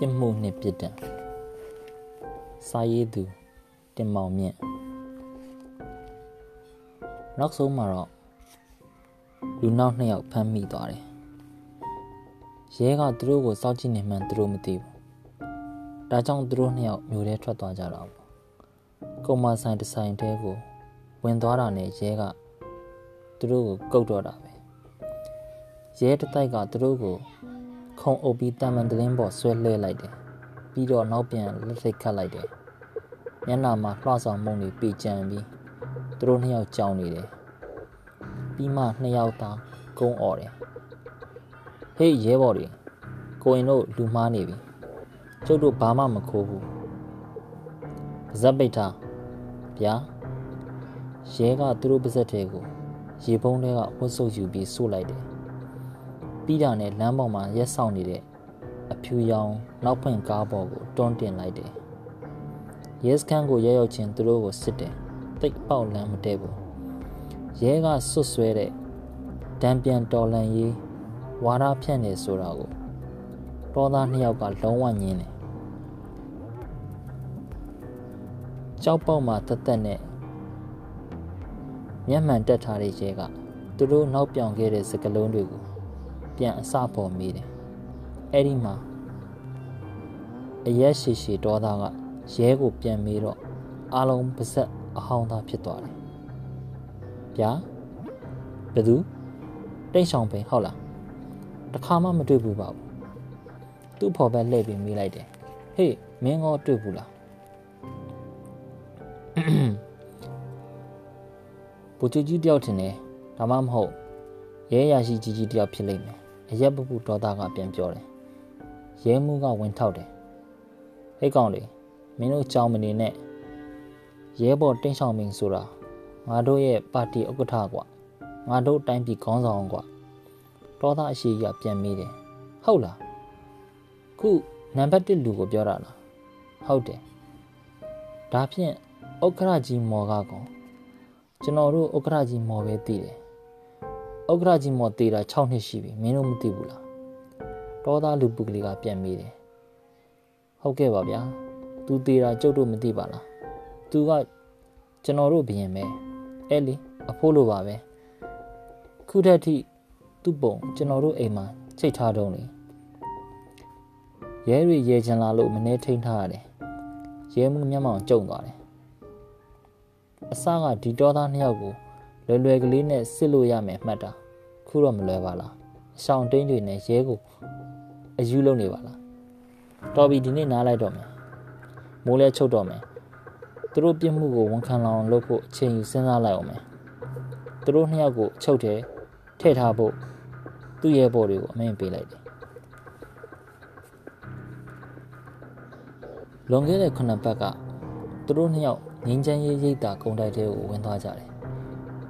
ပြစ်မှုနှင့်ပြစ်ဒဏ်စာရေးသူတင်မောင်မြင့်နောက်ဆုံးမှာတော့လူနောက်နှစ်ယောက်ဖမ်းမိသွားတယ်ရဲကသူတို့ကိုစောင့်ကြည့်နေမှန်းသူတို့မသိဘူးဒါကြောင့်သူတို့နှစ်ယောက်မျိုးထဲထွက်သွားကြတာပေါ့ကုမဆိုင်တဆိုင်တဲကိုဝင်သွားတာနဲ့ရဲကသူတို့ကိုကုတ်တော့တာပဲရဲတတိုက်ကသူတို့ကို ခုံအုပ်ပြီးတမန်တလင်းပေါ်ဆွဲလှဲလိုက်တယ်ပြီးတော့နောက်ပြန်လက်ထိတ်ခတ်လိုက်တယ်မျက်နှာမှာလှဆောင်မှုန်တွေပေကြံပြီးသူတို့နှစ်ယောက်ကြောင်နေတယ်ပြီးမှနှစ်ယောက်သားကုန်းអော်တယ်ဟေးရဲဘော်တွေကိုရင်တို့လူမားနေပြီကျုပ်တို့ဘာမှမခိုးဘူးဇက်ပိတ်ထားဗျာရဲကသူတို့ပါဇက်ထဲကိုရေပုံးတွေကဝတ်ဆုပ်ယူပြီးဆို့လိုက်တယ် ပြီးတာနဲ့လမ်းပေါ်မှာရက်ဆောင်နေတဲ့အဖြူရောင်နောက်ဖွင့်ကားပေါ်ကိုတွန်းတင်လိုက်တယ်ရဲစခန်းကိုရောက်ရောက်ချင်းသူတို့ကိုစစ်တယ်တိတ်ပေါက်လမ်းမတည့်ဘူးရဲကဆွတ်ဆွဲတဲ့တံပြန်တော်လန်ရေးဝါရဖြန့်နေဆိုတာကိုတောသားနှစ်ယောက်ကလုံးဝညင်းတယ်ကြောက်ပေါက်မှာတက်တက်နဲ့မျက်မှန်တက်ထားတဲ့ရဲကသူတို့နောက်ပြောင်ခဲ့တဲ့စကလုံးတွေကို ပြန်အစပေါ်မိတယ်အဲ့ဒီမှာအရက်ရှိရှိဒေါသကရဲကိုပြန်မေးတော့အားလုံးပါဇက်အဟောင်းသားဖြစ်သွားတယ်ဗျာဘယ်သူတိတ်ဆောင်ပင်ဟုတ်လားတခါမှမတွေ့ဘူးပါဘူးသူ့ဖော်ဘက်လှည့်ပြီးမေးလိုက်တယ်ဟေးမင်းကောတွေ့ဘူးလားဘူချူကြီးတယောက်ထင်တယ်ဒါမှမဟုတ်ရဲရရှိကြီးကြီးတယောက်ဖြစ်လိမ့်မယ် အရက်ပပူဒေါသကပြန်ပြောတယ်ရဲမှုကဝင်ထောက်တယ်ဟဲ့ကောင်လေမင်းတို့ကြောင်မနေနဲ့ရဲဘော်တင်းဆောင်မင်းဆိုတာငါတို့ရဲ့ပါတီဥက္ကဋ္ဌကွာငါတို့တိုင်းပြည်ခေါင်းဆောင်ကွာဒေါသအရှိကြီးကပြန်မေးတယ်ဟုတ်လားခုနံပါတ်1လူကိုပြောတာလားဟုတ်တယ်ဒါဖြင့်ဥက္ကဋ္ဌကြီးမော်ကကောင်ကျွန်တော်တို့ဥက္ကဋ္ဌကြီးမော်ပဲတည်တယ် ဥက္ကဋ္ဌကြီးမော်တည်တာ6နှစ်ရှိပြီမင်းတို့မသိဘူးလားတောသားလူပုဂ္ဂလိကပြန်မိတယ်ဟုတ်ကဲ့ပါဗျာသူတည်တာကျုပ်တို့မသိပါလားသူကကျွန်တော်တို့ဘယင်ပဲအဲ့လေအဖိုးလိုပါပဲခုထက်ထိသူ့ပုံကျွန်တော်တို့အိမ်မှာချိတ်ထားတုံးလေရဲတွေရဲချင်လာလို့မနေထိန်ထားရတယ်ရဲမှုမျက်မှောင်ကျုံသွားတယ်အစကဒီတော်သားနှစ်ယောက်ကို လွယ်လွယ်ကလေးနဲ့စစ်လို့ရမယ်မှတ်တာခုတော့မလွယ်ပါလားအဆောင်တိန်တွေနဲ့ရဲကိုအယူလုံးနေပါလားတော်ပြီဒီနေ့နားလိုက်တော့မယ်မိုးလဲချုပ်တော့မယ်သူတို့ပြစ်မှုကိုဝန်ခံလောင်လုပ်ဖို့အချိန်ယူစဉ်းစားလိုက်အောင်မယ်သူတို့နှစ်ယောက်ကိုချုပ်တယ်ထည့်ထားဖို့သူ့ရဲ့ဘော်တွေကိုအမိန်ပေးလိုက်တယ်လွန်ခဲ့တဲ့ခုနှစ်ပတ်ကသူတို့နှစ်ယောက်ငင်းချမ်းရေးရိတ်တာကုံတိုက်တဲကိုဝင်သွားကြတယ်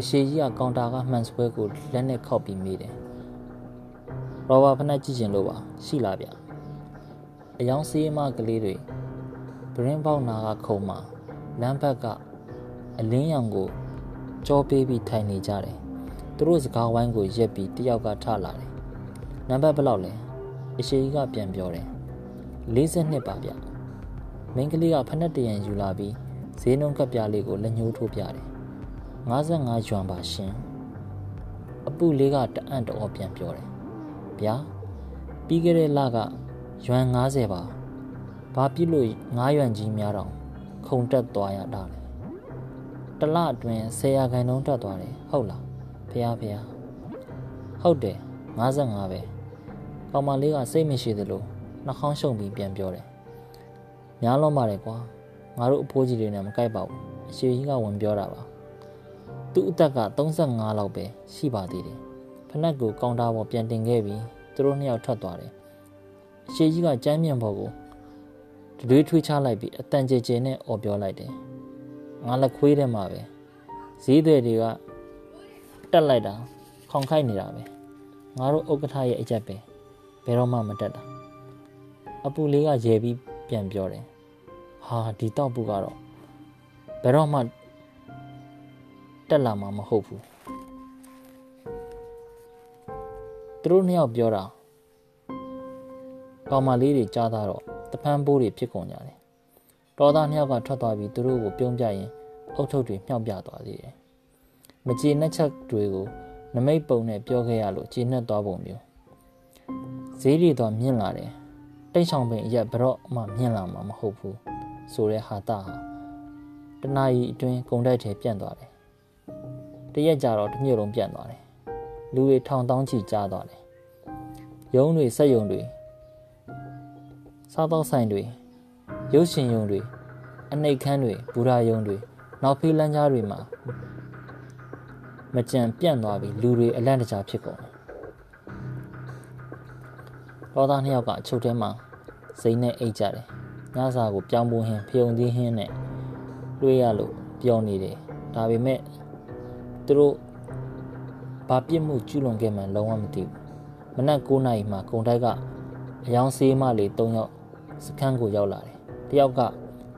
အရှိကြီးကကောင်တာကမှန်ဆွဲကိုလက်နဲ့ခောက်ပြီးမိတယ်ရောဘာဖနက်ကြည့်ကျင်လို့ပါရှိလားဗျအယောင်စေးမကလေးတွေဘရင်ပေါက်နာကခုံမှာလမ်းဘက်ကအလင်းရောင်ကိုကြောပေးပြီးထိုင်နေကြတယ်သူတို့စကားဝိုင်းကိုရက်ပြီးတယောက်ကထလာတယ်နံပါတ်ဘယ်လောက်လဲအရှိကြီးကပြန်ပြောတယ်42ပါဗျမင်းကလေးကဖက်နှက်တရံယူလာပြီးဈေးနှုန်းကပ်ပြားလေးကိုလက်ညှိုးထိုးပြတယ် 55ယွမ်ပါရှင်အပူလေးကတအံ့တော်ပြန်ပြောတယ်ဗျာပြီးခဲ့တဲ့လကယွမ်90ပါဘာဖြစ်လို့9ယွမ်ကြီးများတော့ခုံတက်သွားရတာလဲတလအတွင်း10ရာခိုင်နှုန်းတက်သွားတယ်ဟုတ်လားဖះဖះဟုတ်တယ်55ပဲကောင်မလေးကစိတ်မရှိသလိုနှာခေါင်းရှုံပြီးပြန်ပြောတယ်များလုံးပါတယ်ကွာငါတို့အဖိုးကြီးတွေနဲ့မကိုက်ပါဘူးအရှိကြီးကဝင်ပြောတာပါ သူ့အသက်က35လောက်ပဲရှိပါသေးတယ်ဖနက်ကိုကောင်တာပေါ်ပြန်တင်ခဲ့ပြီးသူတို့နှစ်ယောက်ထွက်သွားတယ်အရှိကြီးကကြမ်းမြန်ပေါ်ကိုတွေးထွေးချလိုက်ပြီးအတန်ကြဲကြဲနဲ့អော်ပြောလိုက်တယ်ငါလက်ခွေးထဲမှာပဲဈေးတွေတွေကတက်လိုက်တာခေါင်ခိုက်နေတာပဲငါတို့ဥက္ကဋ္ဌရဲ့အကြက်ပဲဘယ်တော့မှမတက်တာအပူလေးကရဲပြီးပြန်ပြောတယ်ဟာဒီတောက်ပူကတော့ဘယ်တော့မှ တက်လာမှာမဟုတ်ဘူးသူတို့နှစ်ယောက်ပြောတာကောင်မလေးတွေကြားသားတော့တဖန်ပိုးတွေဖြစ်ကုန်ကြတယ်တောသားနှစ်ယောက်ကထွက်သွားပြီးသူတို့ကိုပြုံးပြရင်အုတ်ထုပ်တွေမြှောက်ပြသွားသေးတယ်မကြေနှက်ချက်တွေကိုနမိတ်ပုံနဲ့ပြောခဲ့ရလို့ကြေနှက်သွားပုံမျိုးဈေးတွေတော့မြင့်လာတယ်တိတ်ဆောင်ပင်အရက်ဘရော့မှမြင့်လာမှာမဟုတ်ဘူးဆိုတဲ့ဟာတာဟာတနာရီအတွင်းကုံတိုက်ထဲပြန့်သွားတယ် တရက်ကြာတော့တစ်မြို့လုံးပြန့်သွားတယ်လူတွေထောင်တောင်းချီကြားသွားတယ်ရုံးတွေစက်ရုံတွေစားသောက်ဆိုင်တွေရုပ်ရှင်ရုံတွေအနှိတ်ခမ်းတွေဘူရာယုံတွေနောက်ဖေးလမ်းကြားတွေမှာမကြံပြန့်သွားပြီးလူတွေအလန့်တကြားဖြစ်ကုန်တယ်။တော်သားနှစ်ယောက်ကအချုပ်ထဲမှာစိမ့်နဲ့အိတ်ကြတယ်။ညစာကိုပြောင်းပွဟင်းဖျုံသီးဟင်းနဲ့လွှေးရလို့ပြောနေတယ်။ဒါပေမဲ့ သူတို့ဘာပြစ်မှုကျူးလွန်ခဲ့မှန်းလုံးဝမသိဘူး။မနက်9နာရီမှာကုံတိုက်ကအယောင်ဆေးမလေး၃ယောက်စခန်းကိုရောက်လာတယ်။တယောက်က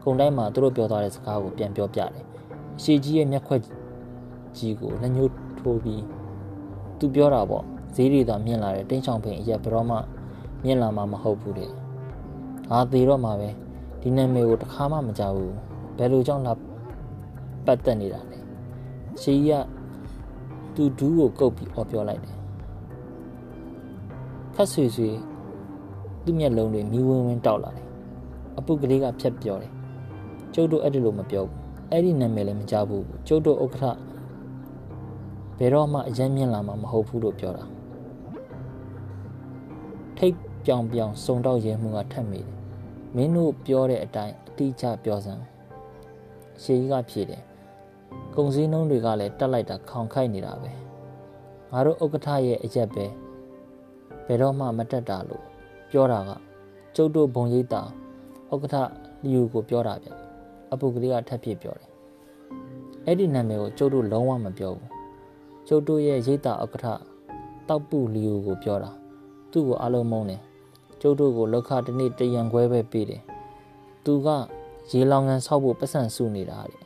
ကုံတိုက်မှာသူတို့ပြောသွားတဲ့စကားကိုပြန်ပြောပြတယ်။အရှိကြီးရဲ့မျက်ခွက်ကြီးကိုလက်ညှိုးထိုးပြီးသူပြောတာပေါ့ဈေးတွေသာမြင့်လာတယ်တိန့်ချောင်ဖိန်အရက်ဘယ်တော့မှမြင့်လာမှာမဟုတ်ဘူးတဲ့။ဟာသေးတော့မှာပဲဒီနာမည်ကိုတစ်ခါမှမကြောက်ဘူး။ဘယ်လိုကြောင့်လာပတ်သက်နေတာလဲ။ရှီက သူဒူးကိုကုတ်ပြီးអော်ပြောလိုက်တယ်။ခက်ဆွေဆွေသူ့မျက်လုံးတွေမီးဝင်းဝင်းတောက်လာတယ်။အပုကလေးကဖြတ်ပြောတယ်။ကျုပ်တို့အဲ့ဒီလိုမပြောဘူး။အဲ့ဒီနာမည်လည်းမကြောက်ဘူး။ကျုပ်တို့ဥက္ကဋ္ဌဘယ်တော့မှအရင်မြင်လာမှာမဟုတ်ဘူးလို့ပြောတာထိတ်ပြောင်ပြောင်စုံတော့ရဲမှုကထက်မိတယ်မင်းတို့ပြောတဲ့အတိုင်းအတိအကျပြောစမ်းရှေးကြီးကဖြေတယ် ကုံစည်းနှုံးတွေကလည်းတက်လိုက်တာခေါင်ခိုက်နေတာပဲငါတို့ဥက္ကဋ္ဌရဲ့အရက်ပဲဘယ်တော့မှမတက်တာလို့ပြောတာကကျုပ်တို့ဘုံရိပ်တာဥက္ကဋ္ဌလီယူကိုပြောတာဗျအပုကလေးကထပ်ပြပြောတယ်အဲ့ဒီနာမည်ကိုကျုပ်တို့လုံးဝမပြောဘူးကျုပ်တို့ရဲ့ရိတ်တာဥက္ကဋ္ဌတောက်ပူလီယိုကိုပြောတာသူ့ကိုအလုံးမုန်းတယ်ကျုပ်တို့ကိုလောက်ခတနေ့တရံခွဲပဲပေးတယ်သူကရေလောင်ငန်းဆောက်ဖို့ပတ်စံစုနေတာတဲ့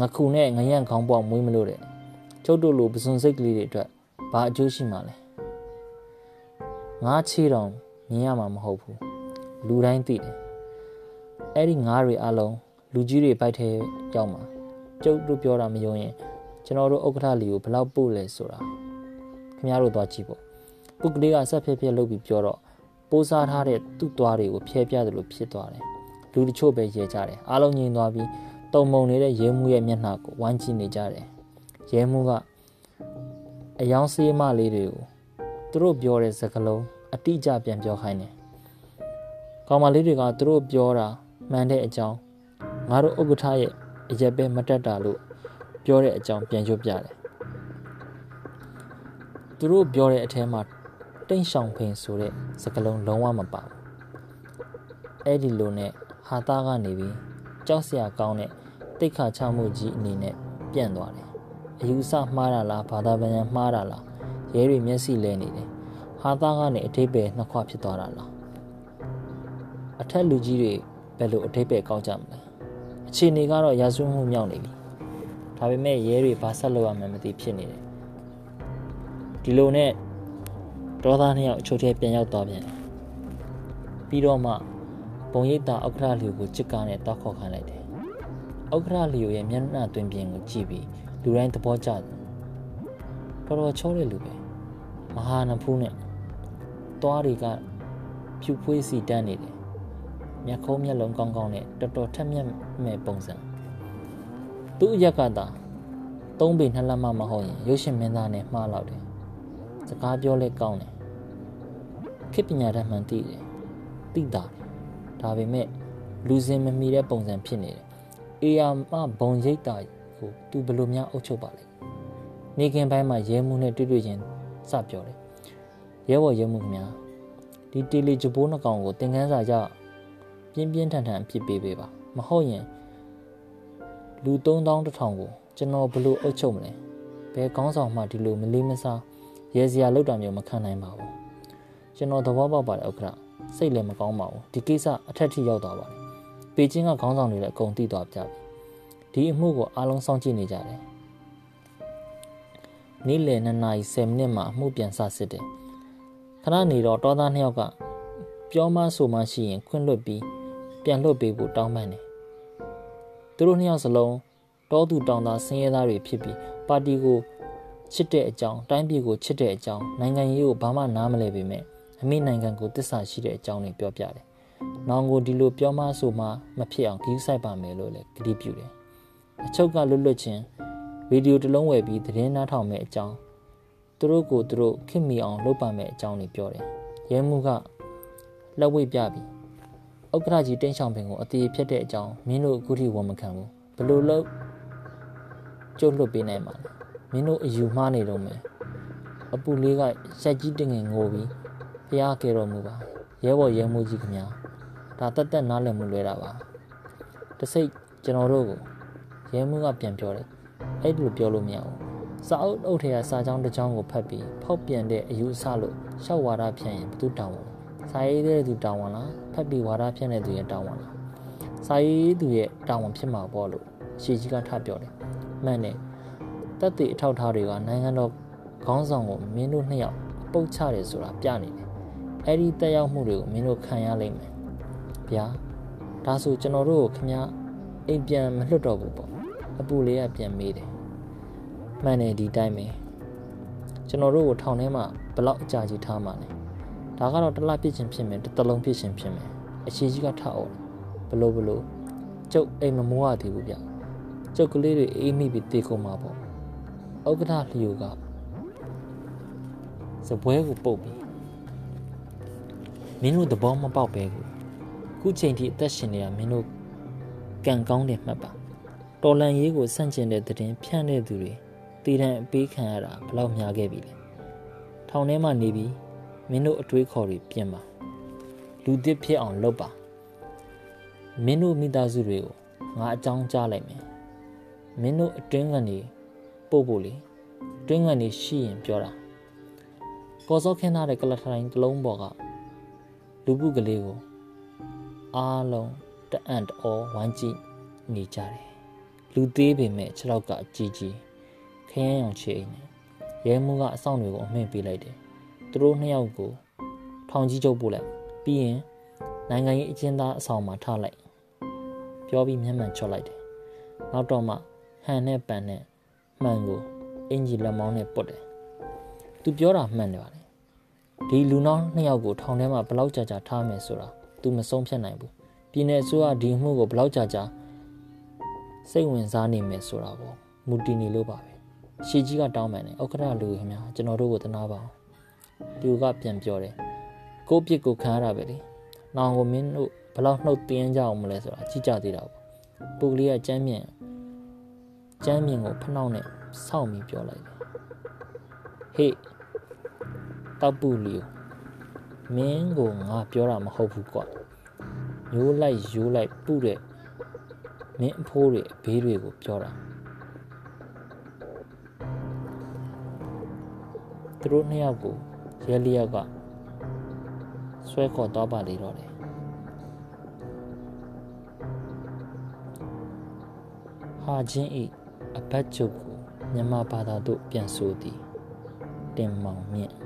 ငခုနဲ့ငရန့်ခေါင်းပေါက်မွေးမလို့တဲ့ကျုပ်တို့လိုပစွန်စိတ်ကလေးတွေအတွက်ဘာအကျိုးရှိမှာလဲငါးချီတောင်မြင်ရမှာမဟုတ်ဘူးလူတိုင်းသိတယ်အဲ့ဒီငါးတွေအလုံးလူကြီးတွေပိုက်ထဲရောက်မှာကျုပ်တို့ပြောတာမယုံရင်ကျွန်တော်တို့ဥက္ကဋ္ဌလီကိုဘယ်လောက်ပို့လဲဆိုတာခင်ဗျားတို့သွားကြည့်ပေါ့ပုတ်ကလေးကဆက်ဖြဲဖြဲလုပ်ပြီးပြောတော့ပိုးစားထားတဲ့သူ့သွားတွေကိုဖျဲပြတယ်လို့ဖြစ်သွားတယ်လူတချို့ပဲရဲကြတယ်အားလုံးငြိမ်သွားပြီး တုံမုံနေတဲ့ရဲမှုရဲ့မျက်နှာကိုဝိုင်းကြည့်နေကြတယ်ရဲမှုကအယောင်ဆေးမလေးတွေကိုသူတို့ပြောတဲ့စကားလုံးအတိအကျပြန်ပြောခိုင်းတယ်ကောင်မလေးတွေကသူတို့ပြောတာမှန်တဲ့အကြောင်းငါတို့ဥက္ကဋ္ဌရဲ့အရက်ပဲမတက်တာလို့ပြောတဲ့အကြောင်းပြန်ရွတ်ပြတယ်သူတို့ပြောတဲ့အထဲမှာတိန့်ဆောင်ဖိန်ဆိုတဲ့စကားလုံးလုံးဝမပါဘူးအဲ့ဒီလိုနဲ့ဟာသားကနေပြီး ကြောက်စရာကောင်းတဲ့တိတ်ခါချမှုကြီးအနေနဲ့ပြန့်သွားတယ်အယူဆမှားတာလားဘာသာပြန်မှားတာလားရဲတွေမျက်စိလဲနေတယ်ဟာသားကနေအထိပ္ပယ်နှစ်ခွဖြစ်သွားတာလားအထက်လူကြီးတွေဘယ်လိုအထိပ္ပယ်ကောင်းကြမလဲအခြေအနေကတော့ရာဇဝတ်မှုမြောက်နေပြီဒါပေမဲ့ရဲတွေဘာဆက်လုပ်ရမှန်းမသိဖြစ်နေတယ်ဒီလိုနဲ့ဒေါသနှစ်ယောက်အချို့ထဲပြန်ရောက်သွားပြန်တယ်ပြီးတော့မှ ဘုံရိပ်သာဥက္ကဋ္ဌလီကိုကြစ်ကားနဲ့တောက်ခေါ်ခိုင်းလိုက်တယ်ဥက္ကဋ္ဌလီရဲ့မျက်နှာတွင်ပြင်ကိုကြည့်ပြီးလူတိုင်းသဘောကျတယ်တော်တော်ချောတဲ့လူပဲမဟာနဖူးနဲ့သွားတွေကဖြူဖွေးစီတန်းနေတယ်မျက်ခုံးမျက်လုံးကောင်းကောင်းနဲ့တော်တော်ထက်မြက်မဲ့ပုံစံသူ့အရက်ကသာသုံးပေနှစ်လက်မမဟုတ်ရင်ရုပ်ရှင်မင်းသားနဲ့မှားလောက်တယ်စကားပြောလဲကောင်းတယ်ခေပညာတတ်မှန်သိတယ်သိတာ ဒါပေမဲ့လူစင်မမီတဲ့ပုံစံဖြစ်နေတယ်အေယာမဘုံရိတ်တာကိုသူဘယ်လိုများအုပ်ချုပ်ပါလဲနေခင်ပိုင်းမှာရဲမှုနဲ့တွေ့တွေ့ချင်းစပြောတယ်ရဲဘော်ရဲမှုခင်ဗျာဒီတီလီဂျပိုးနှကောင်ကိုသင်ခန်းစာရပြင်းပြင်းထန်ထန်အဖြစ်ပေးပေးပါမဟုတ်ရင်လူ3000တထောင်ကိုကျွန်တော်ဘလို့အုပ်ချုပ်မလဲဘယ်ကောင်းဆောင်မှဒီလိုမလေးမစားရဲစရာလောက်တာမျိုးမခံနိုင်ပါဘူးကျွန်တော်သဘောပေါက်ပါတယ်ဥက္ကဋ္ဌ စိတ်လည်းမကောင်းပါဘူးဒီကိစ္စအထက်ထိရောက်သွားပါတယ်ပေကျင်းကခေါင်းဆောင်တွေလည်းအကုန်သိသွားကြပြီဒီအမှုကိုအားလုံးစောင့်ကြည့်နေကြတယ်နေ့လယ်2နာရီ10မိနစ်မှာအမှုပြန်စစစ်တယ်ခဏနေတော့တောသားနှစ်ယောက်ကပြောမဆိုမှရှိရင်ခွင့်လွတ်ပြီးပြန်လွတ်ပေးဖို့တောင်းပန်တယ်သူတို့နှစ်ယောက်စလုံးတောသူတောင်သားဆင်းရဲသားတွေဖြစ်ပြီးပါတီကိုချစ်တဲ့အကြောင်းတိုင်းပြည်ကိုချစ်တဲ့အကြောင်းနိုင်ငံရေးကိုဘာမှနားမလည်ပေမဲ့ အမိနိုင်ငံကိုတစ္ဆာရှိတဲ့အကြောင်းတွေပြောပြတယ်။နောင်ကိုဒီလိုပြောမဆိုမှမဖြစ်အောင်ဂရုစိုက်ပါမယ်လို့လည်းကတိပြုတယ်။အချုပ်ကလွတ်လွတ်ချင်းဗီဒီယိုတစ်လုံးဝယ်ပြီးသတင်းနားထောင်မဲ့အကြောင်းသူတို့ကိုသူတို့ခင်မီအောင်လုပ်ပါမဲ့အကြောင်းတွေပြောတယ်။ရဲမှုကလက်ဝိတ်ပြပြီးဥက္ကဋ္ဌကြီးတင်းဆောင်ပင်ကိုအသေးဖြစ်တဲ့အကြောင်းမင်းတို့အခုထိဝန်မခံဘူးဘလို့လို့ကျုပ်လွတ်ပေးနိုင်မှာလဲမင်းတို့အယူမှားနေတော့မယ်အပူလေးကရိုက်ကြီးတင်ငင်ငိုပြီး ဖျားခဲ့တော်မူပါရဲဘော်ရဲမှုကြီးခင်ဗျာဒါတက်တက်နားလည်မှုလွဲတာပါတစိတ်ကျွန်တော်တို့ကိုရဲမှုကပြန်ပြောတယ်အဲ့လိုပြောလို့မရဘူးစာအုပ်အုပ်ထဲကစာကြောင်းတစ်ကြောင်းကိုဖတ်ပြီးဖောက်ပြန်တဲ့အယူအဆလို့ရှောက်ဝါဒဖြန့်ရင်ဘသူတောင်းဝန်စာရေးတဲ့သူတောင်းဝန်လားဖတ်ပြီးဝါဒဖြန့်တဲ့သူရဲ့တောင်းဝန်လားစာရေးသူရဲ့တောင်းဝန်ဖြစ်မှာပေါ့လို့ရှေကြီးကထပြောတယ်မှန်တယ်တက်သည့်အထောက်ထားတွေကနိုင်ငံတော်ခေါင်းဆောင်ကိုမင်းတို့နှစ်ယောက်ပုတ်ချတယ်ဆိုတာပြနေတယ် အဲ့ဒီတက်ရောက်မှုတွေကိုမင်းတို့ခံရလိမ့်မယ်ဗျာဒါဆိုကျွန်တော်တို့ကိုခင်ဗျာအိမ်ပြန်မလွတ်တော့ဘူးပေါ့အပူလေးကပြန်မေးတယ်မှန်တယ်ဒီတိုင်းပဲကျွန်တော်တို့ကိုထောင်ထဲမှာဘလောက်အကြာကြီးထားမှလဲဒါကတော့တစ်လပြစ်ချင်းဖြစ်မယ်တစ်တလုံးပြစ်ချင်းဖြစ်မယ်အရှိကြီးကထအောင်ဘလို့ဘလို့ကျုပ်အိမ်မမိုးရသေးဘူးဗျကျုပ်ကလေးတွေအေးမိပြီးတေကုန်မှာပေါ့ဥက္ကဋ္ဌလျူကစပွဲကိုပုတ်ပြီး မင်းတို့သဘောမပေါက်ပဲကိုခုချိန်ထိအသက်ရှင်နေတာမင်းတို့ကံကောင်းတယ်မှတ်ပါတော်လန်ရေးကိုဆန့်ကျင်တဲ့တည်င်းဖြန့်တဲ့သူတွေတည်တံအပေးခံရတာဘလောက်များခဲ့ပြီလဲထောင်ထဲမှာနေပြီးမင်းတို့အတွေးခေါ်တွေပြင်ပါလူသစ်ဖြစ်အောင်လုပ်ပါမင်းတို့မိသားစုတွေကိုငါအကြောင်းကြားလိုက်မယ်မင်းတို့အတွင်းကနေပို့ဖို့လေတွင်းကနေရှိရင်ပြောတာကော်စောခင်းထားတဲ့ကလထိုင်ကလုံးပေါ်က လူပုကလေးကိုအားလုံးတအံ့တော်ဝမ်းကြည့်နေကြတယ်လူသေးပေမဲ့ခြေထောက်ကအကြီးကြီးခရမ်းရောင်ချေအိမ်နဲ့ရဲမှုကအဆောင်တွေကိုအမှင့်ပေးလိုက်တယ်သူတို့နှစ်ယောက်ကိုထောင်ကြီးချုပ်ပို့လိုက်ပြီးရင်နိုင်ငံရေးအကျဉ်းသားအဆောင်မှာထားလိုက်ပြောပြီးမျက်မှန်ချော့လိုက်တယ်နောက်တော့မှဟန်နဲ့ပန်နဲ့မှန်ကိုအင်ဂျီလက်မောင်းနဲ့ပုတ်တယ်။သူပြောတာမှန်တယ်ပါလေ။ ဒီလူနောက်နှစ်ယောက်ကိုထောင်ထဲမှာဘလောက်ကြာကြာထားမယ်ဆိုတာ तू မဆုံးဖြတ်နိုင်ဘူး။ပြည်내အစိုးရဒီမှုကိုဘလောက်ကြာကြာစိတ်ဝင်စားနေမယ်ဆိုတာပေါ့မူတည်နေလို့ပါပဲ။ရှီကြီးကတောင်းပန်တယ်။ဥက္ကဋ္ဌလူခင်ဗျာကျွန်တော်တို့ကိုတနာပါအောင်။လူကပြန်ပြောတယ်။ကိုပြစ်ကိုခံရတာပဲလေ။နောင်ကိုမင်းတို့ဘလောက်နှုတ်တင်းကြအောင်မလဲဆိုတာကြည့်ကြသေးတာပေါ့။ပူကလေးကကြမ်းမြင့်ကျမ်းမြင့်ကိုဖနှောက်နဲ့စောင့်ပြီးပြောလိုက်တယ်ဟေ့ တောက်ပူလီမင်းကိုငါပြောတာမဟုတ်ဘူးကွာရိုးလိုက်ရိုးလိုက်ပုတဲ့မင်းအဖိုးတွေအဘေးတွေကိုပြောတာသူတို့နှစ်ယောက်ကိုရဲလျက်ကဆွဲခေါ်သွားပါလေတော့တယ်ဟာချင်းဤအဘတ်ချုပ်ကိုမြန်မာဘာသာသို့ပြန်ဆိုသည်တင်မောင်မြင့်